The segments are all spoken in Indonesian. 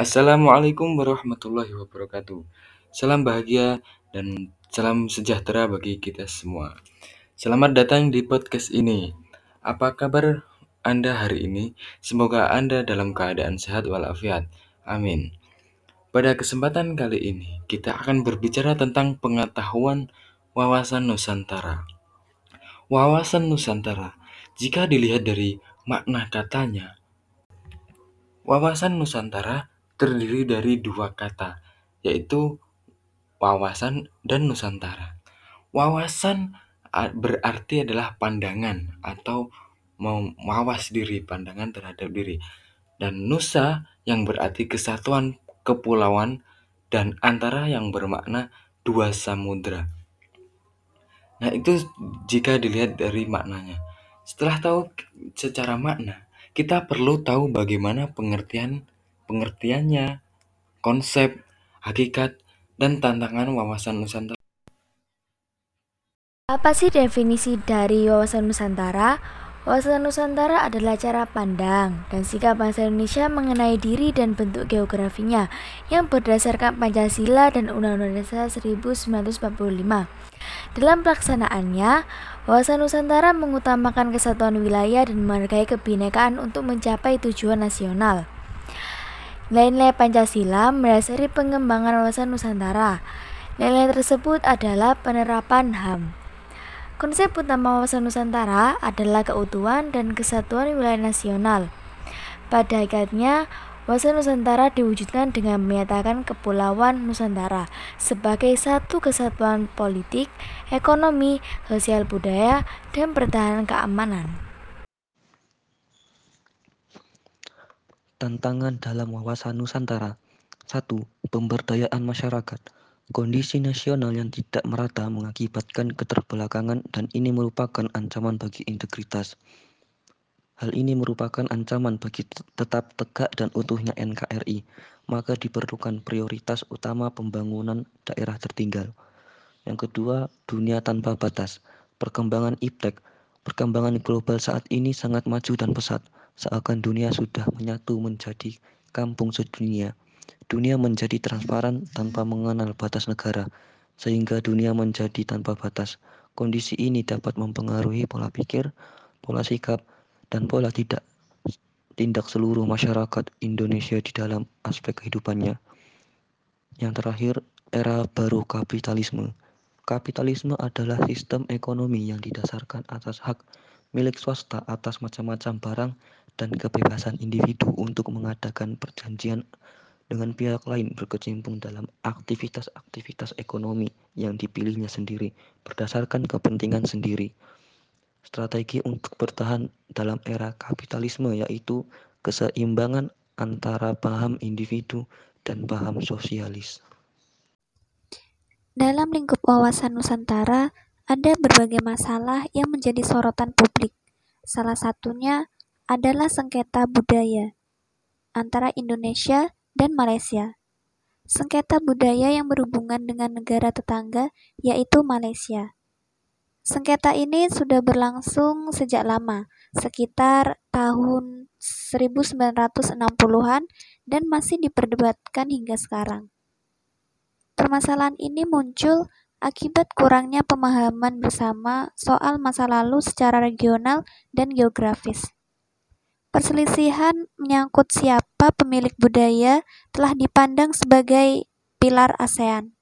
Assalamualaikum warahmatullahi wabarakatuh. Salam bahagia dan salam sejahtera bagi kita semua. Selamat datang di podcast ini. Apa kabar Anda hari ini? Semoga Anda dalam keadaan sehat walafiat. Amin. Pada kesempatan kali ini, kita akan berbicara tentang pengetahuan wawasan Nusantara. Wawasan Nusantara, jika dilihat dari makna katanya, wawasan Nusantara terdiri dari dua kata, yaitu wawasan dan Nusantara. Wawasan berarti adalah pandangan atau mawas diri, pandangan terhadap diri. Dan Nusa yang berarti kesatuan kepulauan dan antara yang bermakna dua samudra. Nah, itu jika dilihat dari maknanya. Setelah tahu secara makna, kita perlu tahu bagaimana pengertian pengertiannya, konsep, hakikat, dan tantangan wawasan Nusantara. Apa sih definisi dari wawasan Nusantara? Wawasan Nusantara adalah cara pandang dan sikap bangsa Indonesia mengenai diri dan bentuk geografinya yang berdasarkan Pancasila dan Undang-Undang Dasar 1945. Dalam pelaksanaannya, wawasan Nusantara mengutamakan kesatuan wilayah dan menghargai kebinekaan untuk mencapai tujuan nasional. Nilai-nilai Pancasila mendasari pengembangan wawasan Nusantara. Nilai tersebut adalah penerapan HAM. Konsep utama wawasan Nusantara adalah keutuhan dan kesatuan wilayah nasional. Pada hakikatnya, wawasan Nusantara diwujudkan dengan menyatakan kepulauan Nusantara sebagai satu kesatuan politik, ekonomi, sosial budaya, dan pertahanan keamanan. Tantangan dalam wawasan Nusantara 1. Pemberdayaan masyarakat Kondisi nasional yang tidak merata mengakibatkan keterbelakangan dan ini merupakan ancaman bagi integritas. Hal ini merupakan ancaman bagi tetap tegak dan utuhnya NKRI, maka diperlukan prioritas utama pembangunan daerah tertinggal. Yang kedua, dunia tanpa batas. Perkembangan iptek, perkembangan global saat ini sangat maju dan pesat, seakan dunia sudah menyatu menjadi kampung sedunia. Dunia menjadi transparan tanpa mengenal batas negara, sehingga dunia menjadi tanpa batas. Kondisi ini dapat mempengaruhi pola pikir, pola sikap, dan pola tidak tindak seluruh masyarakat Indonesia di dalam aspek kehidupannya. Yang terakhir, era baru kapitalisme. Kapitalisme adalah sistem ekonomi yang didasarkan atas hak milik swasta atas macam-macam barang dan kebebasan individu untuk mengadakan perjanjian dengan pihak lain berkecimpung dalam aktivitas-aktivitas ekonomi yang dipilihnya sendiri berdasarkan kepentingan sendiri. Strategi untuk bertahan dalam era kapitalisme yaitu keseimbangan antara paham individu dan paham sosialis. Dalam lingkup wawasan Nusantara, ada berbagai masalah yang menjadi sorotan publik. Salah satunya adalah sengketa budaya antara Indonesia dan Malaysia. Sengketa budaya yang berhubungan dengan negara tetangga, yaitu Malaysia. Sengketa ini sudah berlangsung sejak lama, sekitar tahun 1960-an dan masih diperdebatkan hingga sekarang. Permasalahan ini muncul akibat kurangnya pemahaman bersama soal masa lalu secara regional dan geografis. Perselisihan menyangkut siapa pemilik budaya telah dipandang sebagai pilar ASEAN.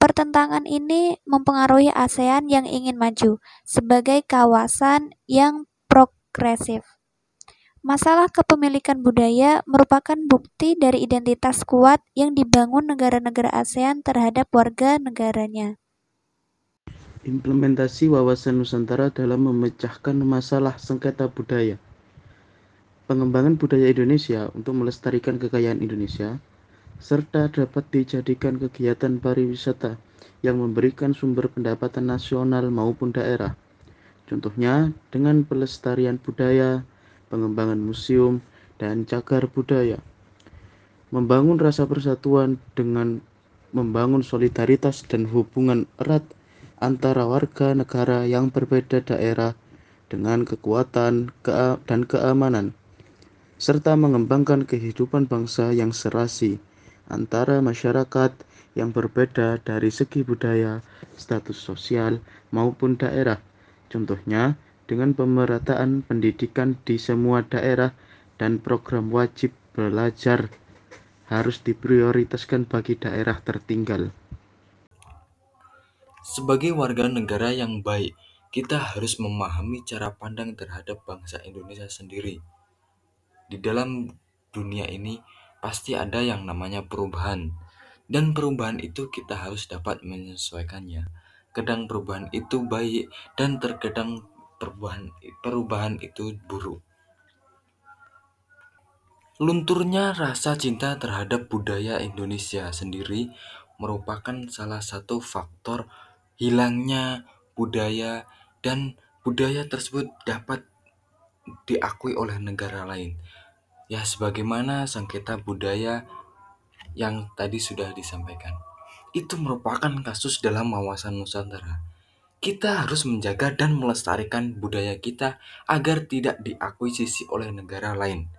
Pertentangan ini mempengaruhi ASEAN yang ingin maju sebagai kawasan yang progresif. Masalah kepemilikan budaya merupakan bukti dari identitas kuat yang dibangun negara-negara ASEAN terhadap warga negaranya. Implementasi wawasan Nusantara dalam memecahkan masalah sengketa budaya. Pengembangan budaya Indonesia untuk melestarikan kekayaan Indonesia, serta dapat dijadikan kegiatan pariwisata yang memberikan sumber pendapatan nasional maupun daerah. Contohnya dengan pelestarian budaya, pengembangan museum, dan cagar budaya. Membangun rasa persatuan dengan membangun solidaritas dan hubungan erat antara warga negara yang berbeda daerah dengan kekuatan dan keamanan serta mengembangkan kehidupan bangsa yang serasi antara masyarakat yang berbeda dari segi budaya, status sosial, maupun daerah. Contohnya, dengan pemerataan pendidikan di semua daerah dan program wajib belajar harus diprioritaskan bagi daerah tertinggal. Sebagai warga negara yang baik, kita harus memahami cara pandang terhadap bangsa Indonesia sendiri. Di dalam dunia ini pasti ada yang namanya perubahan. Dan perubahan itu kita harus dapat menyesuaikannya. Kadang perubahan itu baik dan terkadang perubahan perubahan itu buruk. Lunturnya rasa cinta terhadap budaya Indonesia sendiri merupakan salah satu faktor hilangnya budaya dan budaya tersebut dapat diakui oleh negara lain. Ya sebagaimana sengketa budaya yang tadi sudah disampaikan. Itu merupakan kasus dalam wawasan Nusantara. Kita harus menjaga dan melestarikan budaya kita agar tidak diakuisisi oleh negara lain.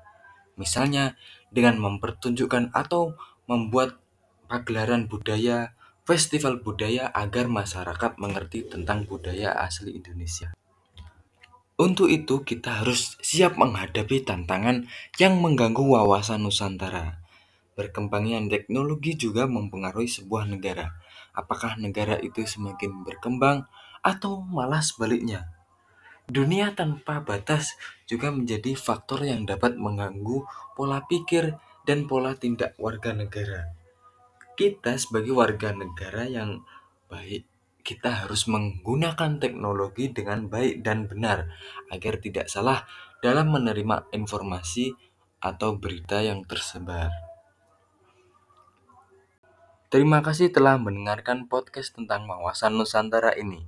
Misalnya dengan mempertunjukkan atau membuat pagelaran budaya, festival budaya agar masyarakat mengerti tentang budaya asli Indonesia. Untuk itu, kita harus siap menghadapi tantangan yang mengganggu wawasan Nusantara. Berkembangnya teknologi juga mempengaruhi sebuah negara. Apakah negara itu semakin berkembang atau malah sebaliknya? Dunia tanpa batas juga menjadi faktor yang dapat mengganggu pola pikir dan pola tindak warga negara. Kita sebagai warga negara yang baik, kita harus menggunakan teknologi dengan baik dan benar agar tidak salah dalam menerima informasi atau berita yang tersebar. Terima kasih telah mendengarkan podcast tentang wawasan Nusantara ini.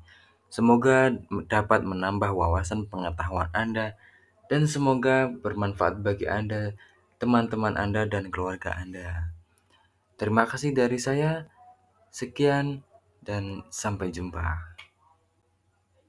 Semoga dapat menambah wawasan pengetahuan Anda dan semoga bermanfaat bagi Anda, teman-teman Anda, dan keluarga Anda. Terima kasih dari saya. Sekian dan sampai jumpa.